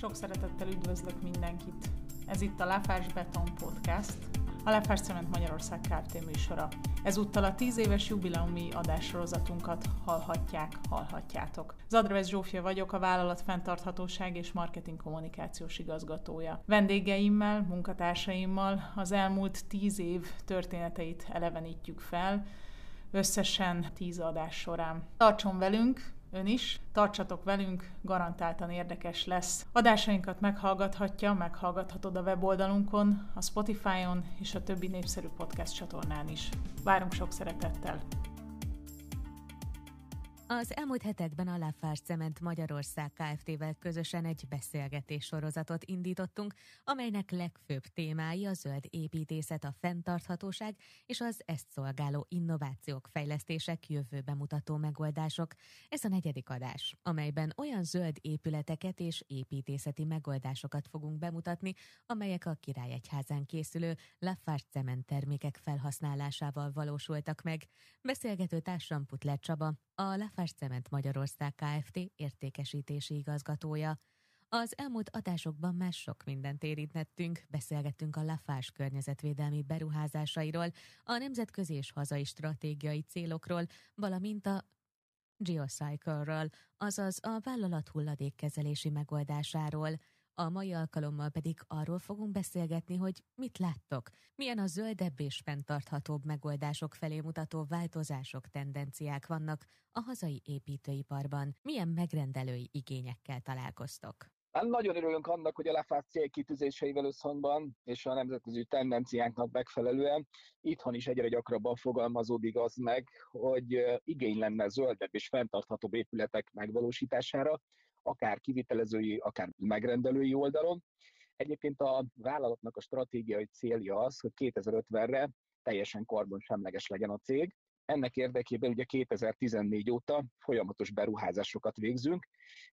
Sok szeretettel üdvözlök mindenkit. Ez itt a Láfás Beton Podcast, a Láfás Cement Magyarország Kft. műsora. Ezúttal a 10 éves jubileumi adássorozatunkat hallhatják, hallhatjátok. Zadrevesz Zsófia vagyok, a vállalat fenntarthatóság és marketing kommunikációs igazgatója. Vendégeimmel, munkatársaimmal az elmúlt 10 év történeteit elevenítjük fel, összesen 10 adás során. Tartson velünk, ön is. Tartsatok velünk, garantáltan érdekes lesz. Adásainkat meghallgathatja, meghallgathatod a weboldalunkon, a Spotify-on és a többi népszerű podcast csatornán is. Várunk sok szeretettel! Az elmúlt hetekben a Lafarge Cement Magyarország Kft-vel közösen egy beszélgetés sorozatot indítottunk, amelynek legfőbb témái a zöld építészet, a fenntarthatóság és az ezt szolgáló innovációk, fejlesztések, jövőbe mutató megoldások. Ez a negyedik adás, amelyben olyan zöld épületeket és építészeti megoldásokat fogunk bemutatni, amelyek a Királyegyházán készülő Lafarge Cement termékek felhasználásával valósultak meg. Beszélgető társam Putler Csaba, a Lafarge Cement Magyarország Kft. értékesítési igazgatója. Az elmúlt adásokban már sok mindent érintettünk, beszélgettünk a Lafarge környezetvédelmi beruházásairól, a nemzetközi és hazai stratégiai célokról, valamint a Geocycle-ről, azaz a vállalat hulladékkezelési megoldásáról – a mai alkalommal pedig arról fogunk beszélgetni, hogy mit láttok, milyen a zöldebb és fenntarthatóbb megoldások felé mutató változások, tendenciák vannak a hazai építőiparban, milyen megrendelői igényekkel találkoztok. Hát nagyon örülünk annak, hogy a Lafát célkitűzéseivel összhangban és a nemzetközi tendenciáknak megfelelően itthon is egyre gyakrabban fogalmazódik az meg, hogy igény lenne zöldebb és fenntarthatóbb épületek megvalósítására, akár kivitelezői, akár megrendelői oldalon. Egyébként a vállalatnak a stratégiai célja az, hogy 2050-re teljesen karbonsemleges legyen a cég. Ennek érdekében ugye 2014 óta folyamatos beruházásokat végzünk,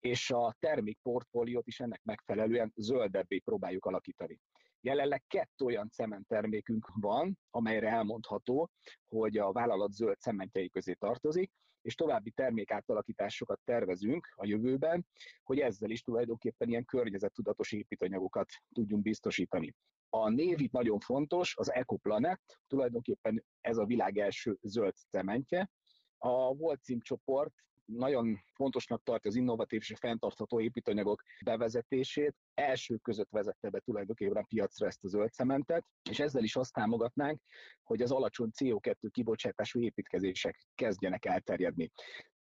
és a termékportfóliót is ennek megfelelően zöldebbé próbáljuk alakítani. Jelenleg kettő olyan cementtermékünk van, amelyre elmondható, hogy a vállalat zöld cementjei közé tartozik, és további termékátalakításokat tervezünk a jövőben, hogy ezzel is tulajdonképpen ilyen környezettudatos építőanyagokat tudjunk biztosítani. A név itt nagyon fontos, az EcoPlanet, tulajdonképpen ez a világ első zöld cementje. A Volcim csoport nagyon fontosnak tartja az innovatív és a fenntartható építőanyagok bevezetését. Első között vezette be tulajdonképpen piacra ezt a zöld cementet, és ezzel is azt támogatnánk, hogy az alacsony CO2 kibocsátású építkezések kezdjenek elterjedni.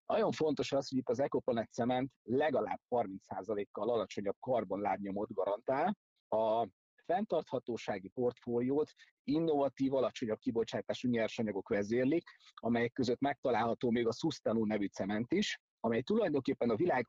Nagyon fontos az, hogy itt az Ecoplanet cement legalább 30%-kal alacsonyabb karbonlábnyomot garantál, a fenntarthatósági portfóliót innovatív, alacsonyabb kibocsátású nyersanyagok vezérlik, amelyek között megtalálható még a Sustanu nevű cement is, amely tulajdonképpen a világ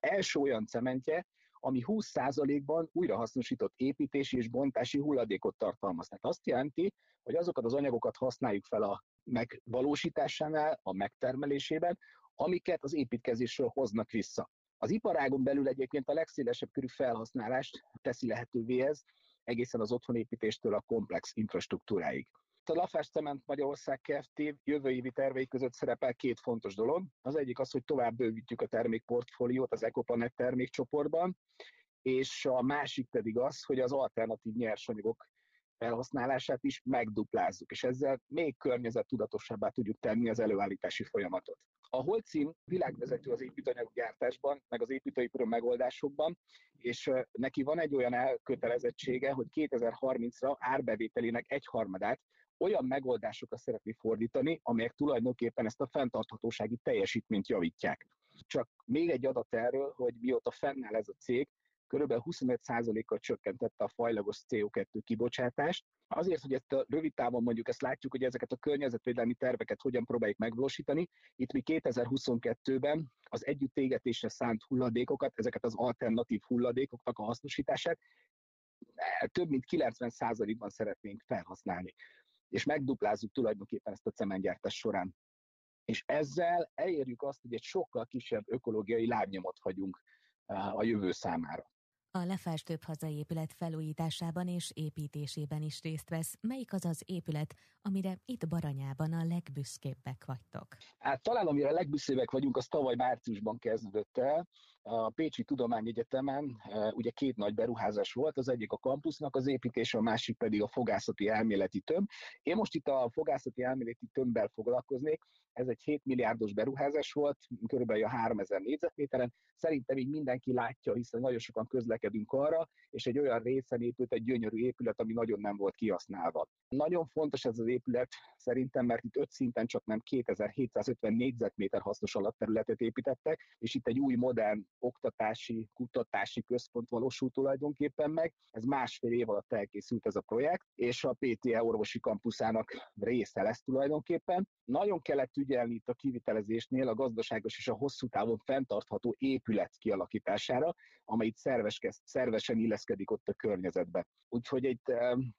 első olyan cementje, ami 20%-ban újrahasznosított építési és bontási hulladékot tartalmaz. Tehát azt jelenti, hogy azokat az anyagokat használjuk fel a megvalósításánál, a megtermelésében, amiket az építkezésről hoznak vissza. Az iparágon belül egyébként a legszélesebb körű felhasználást teszi lehetővé ez, egészen az otthonépítéstől a komplex infrastruktúráig. A Lafás Cement Magyarország Kft. jövő évi tervei között szerepel két fontos dolog. Az egyik az, hogy tovább bővítjük a termékportfóliót az Ecopanet termékcsoportban, és a másik pedig az, hogy az alternatív nyersanyagok felhasználását is megduplázzuk, és ezzel még környezettudatosabbá tudjuk tenni az előállítási folyamatot. A Holcim világvezető az építőanyaggyártásban, meg az építőipari megoldásokban, és neki van egy olyan elkötelezettsége, hogy 2030-ra árbevételének egyharmadát olyan megoldásokra szeretné fordítani, amelyek tulajdonképpen ezt a fenntarthatósági teljesítményt javítják. Csak még egy adat erről, hogy mióta fennáll ez a cég, kb. 25%-kal csökkentette a fajlagos CO2 kibocsátást. Azért, hogy ezt a rövid távon mondjuk ezt látjuk, hogy ezeket a környezetvédelmi terveket hogyan próbáljuk megvalósítani. Itt mi 2022-ben az együttégetésre szánt hulladékokat, ezeket az alternatív hulladékoknak a hasznosítását több mint 90%-ban szeretnénk felhasználni. És megduplázzuk tulajdonképpen ezt a cementgyártás során. És ezzel elérjük azt, hogy egy sokkal kisebb ökológiai lábnyomot hagyunk a jövő számára. A Lefás több hazai épület felújításában és építésében is részt vesz. Melyik az az épület, amire itt Baranyában a legbüszkébbek vagytok? Hát talán amire a legbüszkébbek vagyunk, az tavaly márciusban kezdődött el. A Pécsi Tudományegyetemen e, ugye két nagy beruházás volt, az egyik a kampusznak az építése, a másik pedig a fogászati elméleti tömb. Én most itt a fogászati elméleti tömbbel foglalkoznék, ez egy 7 milliárdos beruházás volt, körülbelül a 3000 négyzetméteren. Szerintem így mindenki látja, hiszen nagyon sokan közlekedünk arra, és egy olyan részen épült egy gyönyörű épület, ami nagyon nem volt kihasználva. Nagyon fontos ez az épület szerintem, mert itt öt szinten csak nem 2750 négyzetméter hasznos alapterületet építettek, és itt egy új modern oktatási, kutatási központ valósult tulajdonképpen meg. Ez másfél év alatt elkészült ez a projekt, és a PTE orvosi kampuszának része lesz tulajdonképpen. Nagyon kellett ügyelni itt a kivitelezésnél a gazdaságos és a hosszú távon fenntartható épület kialakítására, amely itt szerves, szervesen illeszkedik ott a környezetbe. Úgyhogy itt,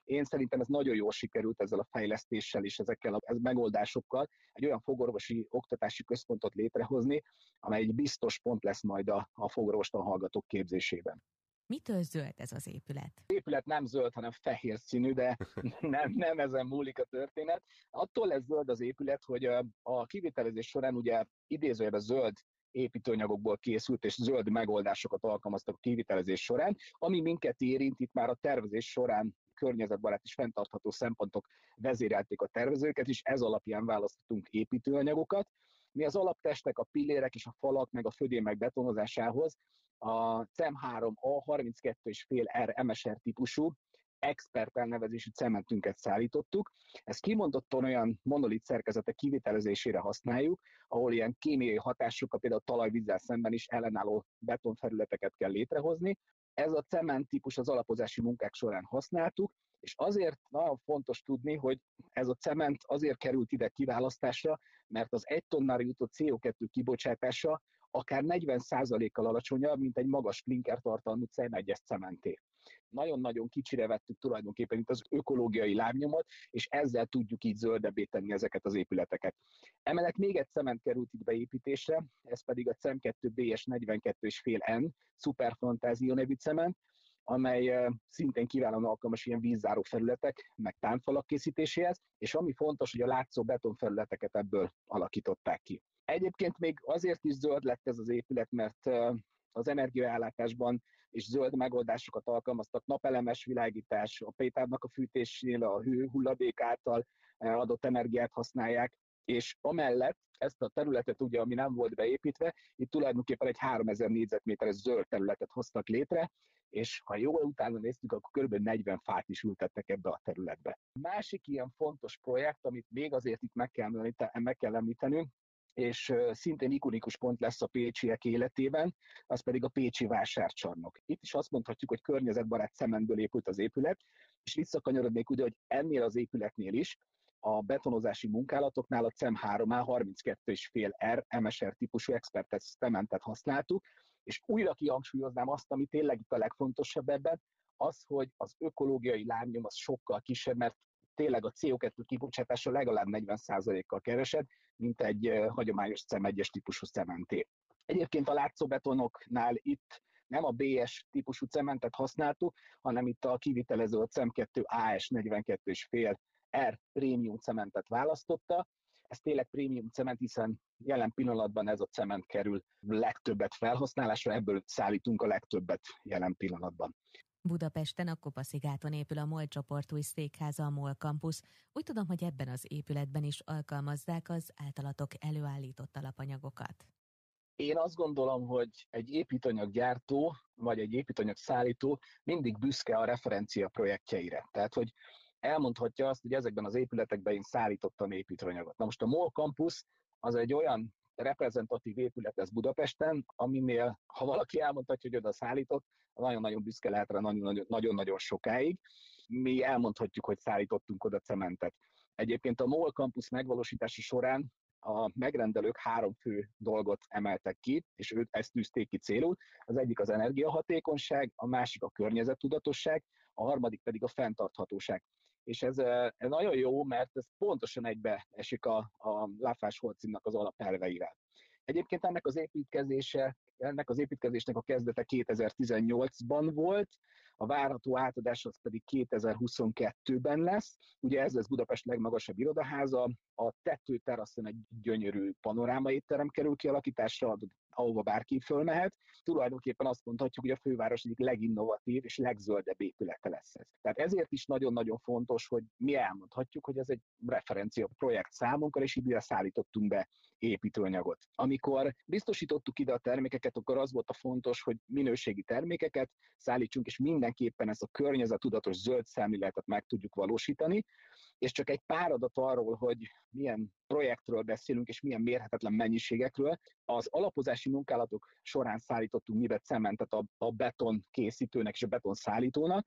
én szerintem ez nagyon jól sikerült ezzel a fejlesztéssel és ezekkel a megoldásokkal egy olyan fogorvosi oktatási központot létrehozni, amely egy biztos pont lesz majd a, a fogorvostan hallgatók képzésében. Mitől zöld ez az épület? Az épület nem zöld, hanem fehér színű, de nem, nem ezen múlik a történet. Attól lesz zöld az épület, hogy a kivitelezés során ugye idézőjelben zöld építőanyagokból készült és zöld megoldásokat alkalmaztak a kivitelezés során, ami minket érint itt már a tervezés során környezetbarát és fenntartható szempontok vezérelték a tervezőket, és ez alapján választottunk építőanyagokat. Mi az alaptestek, a pillérek és a falak, meg a födémek betonozásához a CEM3 A32,5 R MSR típusú expert elnevezésű cementünket szállítottuk. Ezt kimondottan olyan monolit szerkezetek kivitelezésére használjuk, ahol ilyen kémiai hatásokkal, például talajvízzel szemben is ellenálló betonfelületeket kell létrehozni. Ez a cement típus az alapozási munkák során használtuk, és azért nagyon fontos tudni, hogy ez a cement azért került ide kiválasztásra, mert az egy tonnára jutott CO2 kibocsátása akár 40%-kal alacsonyabb, mint egy magas klinker tartalmú C1-es cementé. Nagyon-nagyon kicsire vettük tulajdonképpen itt az ökológiai lábnyomot, és ezzel tudjuk így zöldebbé tenni ezeket az épületeket. Emellett még egy cement került itt beépítésre, ez pedig a CEM2 BS 42,5 N Super Fantázia nevű cement, amely szintén kiválóan alkalmas ilyen vízzáró felületek, meg támfalak készítéséhez, és ami fontos, hogy a látszó betonfelületeket ebből alakították ki. Egyébként még azért is zöld lett ez az épület, mert az energiaellátásban és zöld megoldásokat alkalmaztak, napelemes világítás, a pétárnak a fűtésénél a hő hulladék által adott energiát használják, és amellett ezt a területet, ugye, ami nem volt beépítve, itt tulajdonképpen egy 3000 négyzetméteres zöld területet hoztak létre, és ha jól utána néztük, akkor kb. 40 fát is ültettek ebbe a területbe. Másik ilyen fontos projekt, amit még azért itt meg kell, meg kell említenünk, és szintén ikonikus pont lesz a pécsiek életében, az pedig a Pécsi vásárcsarnok. Itt is azt mondhatjuk, hogy környezetbarát cementből épült az épület, és visszakanyarodnék ugye, hogy ennél az épületnél is a betonozási munkálatoknál a CEM3A 32,5 R MSR típusú expertet cementet használtuk, és újra kihangsúlyoznám azt, ami tényleg itt a legfontosabb ebben, az, hogy az ökológiai lábnyom az sokkal kisebb, mert tényleg a CO2 kibocsátása legalább 40%-kal keresed, mint egy hagyományos CEM1-es típusú cementé. Egyébként a látszóbetonoknál itt nem a BS típusú cementet használtuk, hanem itt a kivitelező a CEM2 AS 42,5 R prémium cementet választotta. Ez tényleg prémium cement, hiszen jelen pillanatban ez a cement kerül legtöbbet felhasználásra, ebből szállítunk a legtöbbet jelen pillanatban. Budapesten a Kopaszigáton épül a MOL csoport új székháza, a MOL Campus. Úgy tudom, hogy ebben az épületben is alkalmazzák az általatok előállított alapanyagokat. Én azt gondolom, hogy egy építanyaggyártó vagy egy építanyag szállító mindig büszke a referencia projektjeire. Tehát, hogy elmondhatja azt, hogy ezekben az épületekben én szállítottam építőanyagot. Na most a MOL Campus az egy olyan reprezentatív épület lesz Budapesten, aminél, ha valaki elmondhatja, hogy oda szállított, nagyon-nagyon büszke lehet rá nagyon-nagyon sokáig. Mi elmondhatjuk, hogy szállítottunk oda cementet. Egyébként a MOL Campus megvalósítása során a megrendelők három fő dolgot emeltek ki, és őt ezt tűzték ki célul. Az egyik az energiahatékonyság, a másik a környezettudatosság, a harmadik pedig a fenntarthatóság. És ez, ez nagyon jó, mert ez pontosan egybe esik a, a Lafás Holcimnak az alapelveivel. Egyébként ennek az építkezése ennek az építkezésnek a kezdete 2018-ban volt, a várható átadás az pedig 2022-ben lesz. Ugye ez lesz Budapest legmagasabb irodaháza, a tetőteraszon egy gyönyörű panoráma étterem kerül kialakításra, ahova bárki fölmehet. Tulajdonképpen azt mondhatjuk, hogy a főváros egyik leginnovatív és legzöldebb épülete lesz ez. Tehát ezért is nagyon-nagyon fontos, hogy mi elmondhatjuk, hogy ez egy referencia projekt számunkra, és ide szállítottunk be építőanyagot. Amikor biztosítottuk ide a termékeket, akkor az volt a fontos, hogy minőségi termékeket szállítsunk, és mindenképpen ezt a környezetudatos zöld szemléletet meg tudjuk valósítani, és csak egy pár adat arról, hogy milyen projektről beszélünk, és milyen mérhetetlen mennyiségekről. Az alapozási munkálatok során szállítottunk mibe cementet a, a beton készítőnek és a beton szállítónak.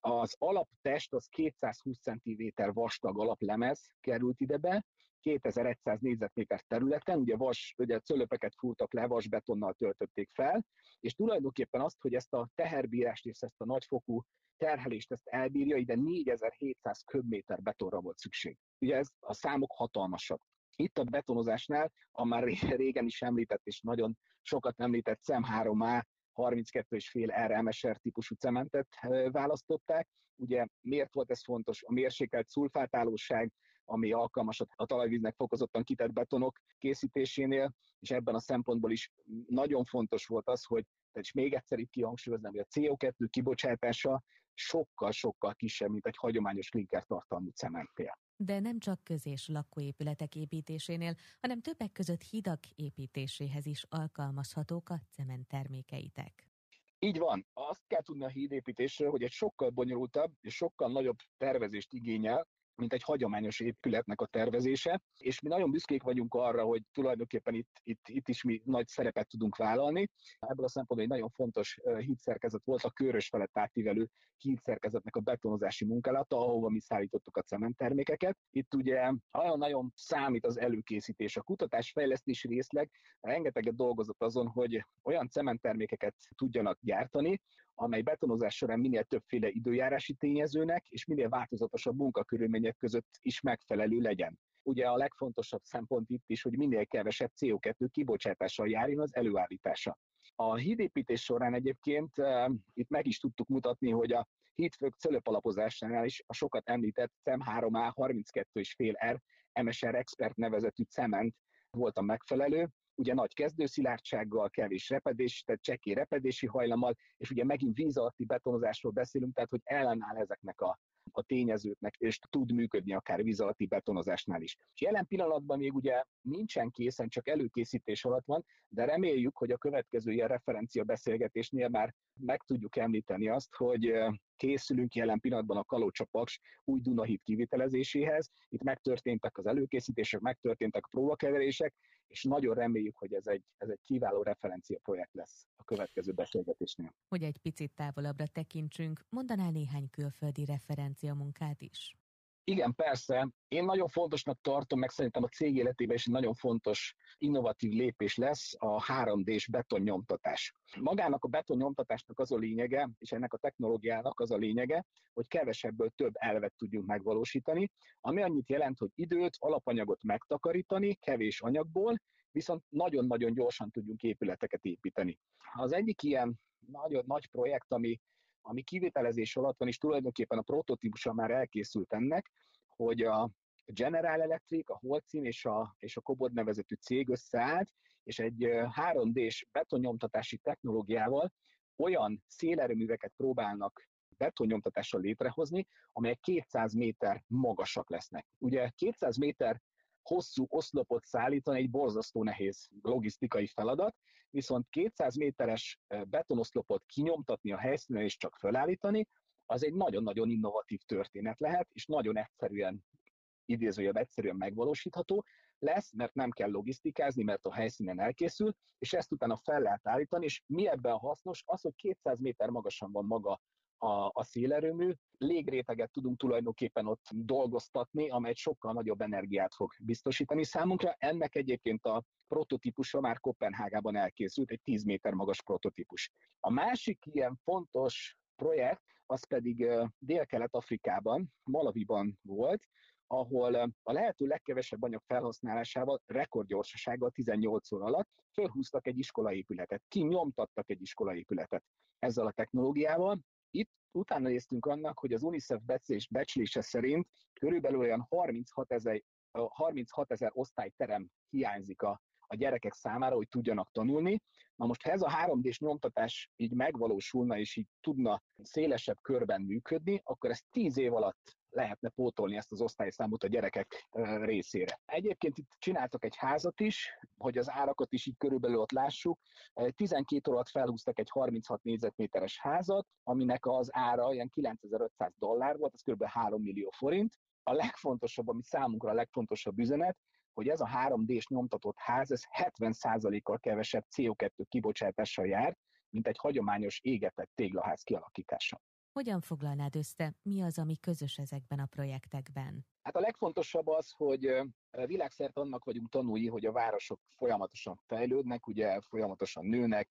Az alaptest az 220 cm vastag alaplemez került ide be, 2100 négyzetméter területen, ugye, vas, ugye cölöpeket fúrtak le, vasbetonnal töltötték fel, és tulajdonképpen azt, hogy ezt a teherbírást és ezt a nagyfokú terhelést ezt elbírja, ide 4700 köbméter betonra volt szükség. Ugye ez a számok hatalmasak. Itt a betonozásnál, a már régen is említett és nagyon sokat említett CEM 3A 32,5 RMSR típusú cementet választották. Ugye miért volt ez fontos? A mérsékelt szulfátálóság, ami alkalmas a talajvíznek fokozottan kitett betonok készítésénél, és ebben a szempontból is nagyon fontos volt az, hogy és még egyszer itt kihangsúlyoznám, hogy a CO2 kibocsátása sokkal-sokkal kisebb, mint egy hagyományos klinker tartalmú cementnél. De nem csak közés lakóépületek építésénél, hanem többek között hidak építéséhez is alkalmazhatók a cementtermékeitek. Így van. Azt kell tudni a hídépítésről, hogy egy sokkal bonyolultabb és sokkal nagyobb tervezést igényel, mint egy hagyományos épületnek a tervezése, és mi nagyon büszkék vagyunk arra, hogy tulajdonképpen itt, itt, itt is mi nagy szerepet tudunk vállalni. Ebből a szempontból egy nagyon fontos hídszerkezet volt a körös felett átívelő hídszerkezetnek a betonozási munkálata, ahova mi szállítottuk a cementtermékeket. Itt ugye nagyon-nagyon számít az előkészítés, a kutatás-fejlesztés részleg rengeteget dolgozott azon, hogy olyan cementtermékeket tudjanak gyártani, amely betonozás során minél többféle időjárási tényezőnek és minél változatosabb munkakörülmények között is megfelelő legyen. Ugye a legfontosabb szempont itt is, hogy minél kevesebb CO2 kibocsátással járjon az előállítása. A hídépítés során egyébként e, itt meg is tudtuk mutatni, hogy a hídfők cölöpalapozásánál is a sokat említett CEM 3A 32,5 R MSR Expert nevezetű cement volt a megfelelő, ugye nagy kezdőszilárdsággal, kevés repedés, tehát csekély repedési hajlammal, és ugye megint víz alatti betonozásról beszélünk, tehát hogy ellenáll ezeknek a, a tényezőknek, és tud működni akár víz alatti betonozásnál is. És jelen pillanatban még ugye nincsen készen, csak előkészítés alatt van, de reméljük, hogy a következő ilyen referencia beszélgetésnél már meg tudjuk említeni azt, hogy készülünk jelen pillanatban a Kalócsapaks új Dunahíd kivitelezéséhez. Itt megtörténtek az előkészítések, megtörténtek a próbakeverések, és nagyon reméljük, hogy ez egy, ez egy kiváló referencia projekt lesz a következő beszélgetésnél. Hogy egy picit távolabbra tekintsünk, mondanál néhány külföldi referencia munkát is? Igen, persze. Én nagyon fontosnak tartom, meg szerintem a cég életében is egy nagyon fontos innovatív lépés lesz a 3D-s betonnyomtatás. Magának a betonnyomtatásnak az a lényege, és ennek a technológiának az a lényege, hogy kevesebből több elvet tudjunk megvalósítani, ami annyit jelent, hogy időt, alapanyagot megtakarítani, kevés anyagból, viszont nagyon-nagyon gyorsan tudjunk épületeket építeni. Az egyik ilyen nagyon nagy projekt, ami ami kivitelezés alatt van, és tulajdonképpen a prototípusa már elkészült ennek, hogy a General Electric, a Holcim és a, és a Kobod nevezetű cég összeállt, és egy 3D-s betonnyomtatási technológiával olyan szélerőműveket próbálnak betonnyomtatással létrehozni, amelyek 200 méter magasak lesznek. Ugye 200 méter hosszú oszlopot szállítani egy borzasztó nehéz logisztikai feladat, viszont 200 méteres betonoszlopot kinyomtatni a helyszínen és csak felállítani, az egy nagyon-nagyon innovatív történet lehet, és nagyon egyszerűen, idézőjebb egyszerűen megvalósítható lesz, mert nem kell logisztikázni, mert a helyszínen elkészül, és ezt utána fel lehet állítani, és mi ebben hasznos? Az, hogy 200 méter magasan van maga a, a szélerőmű, légréteget tudunk tulajdonképpen ott dolgoztatni, amely sokkal nagyobb energiát fog biztosítani számunkra. Ennek egyébként a prototípusa már Kopenhágában elkészült, egy 10 méter magas prototípus. A másik ilyen fontos projekt, az pedig Dél-Kelet-Afrikában, Malaviban volt, ahol a lehető legkevesebb anyag felhasználásával, rekordgyorsasággal 18 óra alatt fölhúztak egy iskolaépületet, kinyomtattak egy iskolaépületet ezzel a technológiával. Itt utána néztünk annak, hogy az UNICEF becslés, becslése szerint körülbelül olyan 36 ezer 36 ezer osztályterem hiányzik a, a gyerekek számára, hogy tudjanak tanulni. Na most, ha ez a 3D-s nyomtatás így megvalósulna, és így tudna szélesebb körben működni, akkor ez 10 év alatt lehetne pótolni ezt az osztályszámot a gyerekek részére. Egyébként itt csináltak egy házat is, hogy az árakat is így körülbelül ott lássuk. 12 óra alatt felhúztak egy 36 négyzetméteres házat, aminek az ára ilyen 9500 dollár volt, ez kb. 3 millió forint. A legfontosabb, ami számunkra a legfontosabb üzenet, hogy ez a 3D-s nyomtatott ház, ez 70%-kal kevesebb CO2 kibocsátással jár, mint egy hagyományos égetett téglaház kialakítása. Hogyan foglalnád össze, mi az, ami közös ezekben a projektekben? Hát a legfontosabb az, hogy világszerte annak vagyunk tanúi, hogy a városok folyamatosan fejlődnek, ugye folyamatosan nőnek,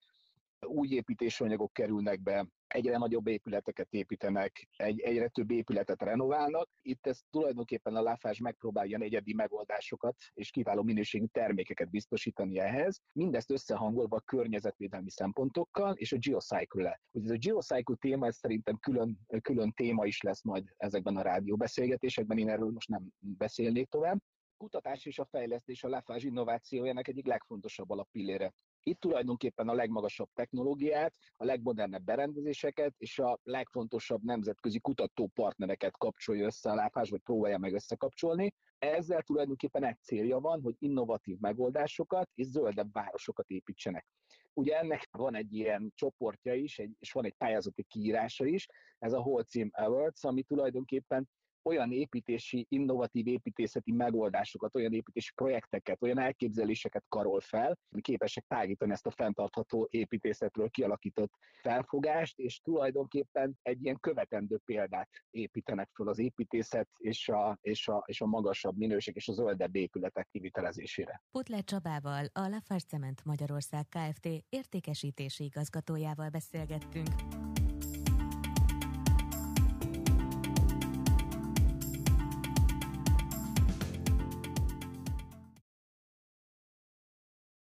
új építésanyagok kerülnek be, egyre nagyobb épületeket építenek, egy, egyre több épületet renoválnak. Itt ez tulajdonképpen a Lafage megpróbálja egyedi megoldásokat és kiváló minőségű termékeket biztosítani ehhez, mindezt összehangolva a környezetvédelmi szempontokkal és a geocycle-le. Ugye ez a geocycle téma, ez szerintem külön, külön téma is lesz majd ezekben a rádióbeszélgetésekben, én erről most nem beszélnék tovább kutatás és a fejlesztés a Lafage innovációjának egyik legfontosabb alappillére. Itt tulajdonképpen a legmagasabb technológiát, a legmodernebb berendezéseket és a legfontosabb nemzetközi kutatópartnereket kapcsolja össze a lápás, vagy próbálja meg összekapcsolni. Ezzel tulajdonképpen egy célja van, hogy innovatív megoldásokat és zöldebb városokat építsenek. Ugye ennek van egy ilyen csoportja is, egy, és van egy pályázati kiírása is, ez a Holcim Awards, ami tulajdonképpen olyan építési, innovatív építészeti megoldásokat, olyan építési projekteket, olyan elképzeléseket karol fel, hogy képesek tágítani ezt a fenntartható építészetről kialakított felfogást, és tulajdonképpen egy ilyen követendő példát építenek fel az építészet és a, és a, és a magasabb minőség és a zöldebb épületek kivitelezésére. Putler Csabával, a Lafarge Cement Magyarország Kft. értékesítési igazgatójával beszélgettünk.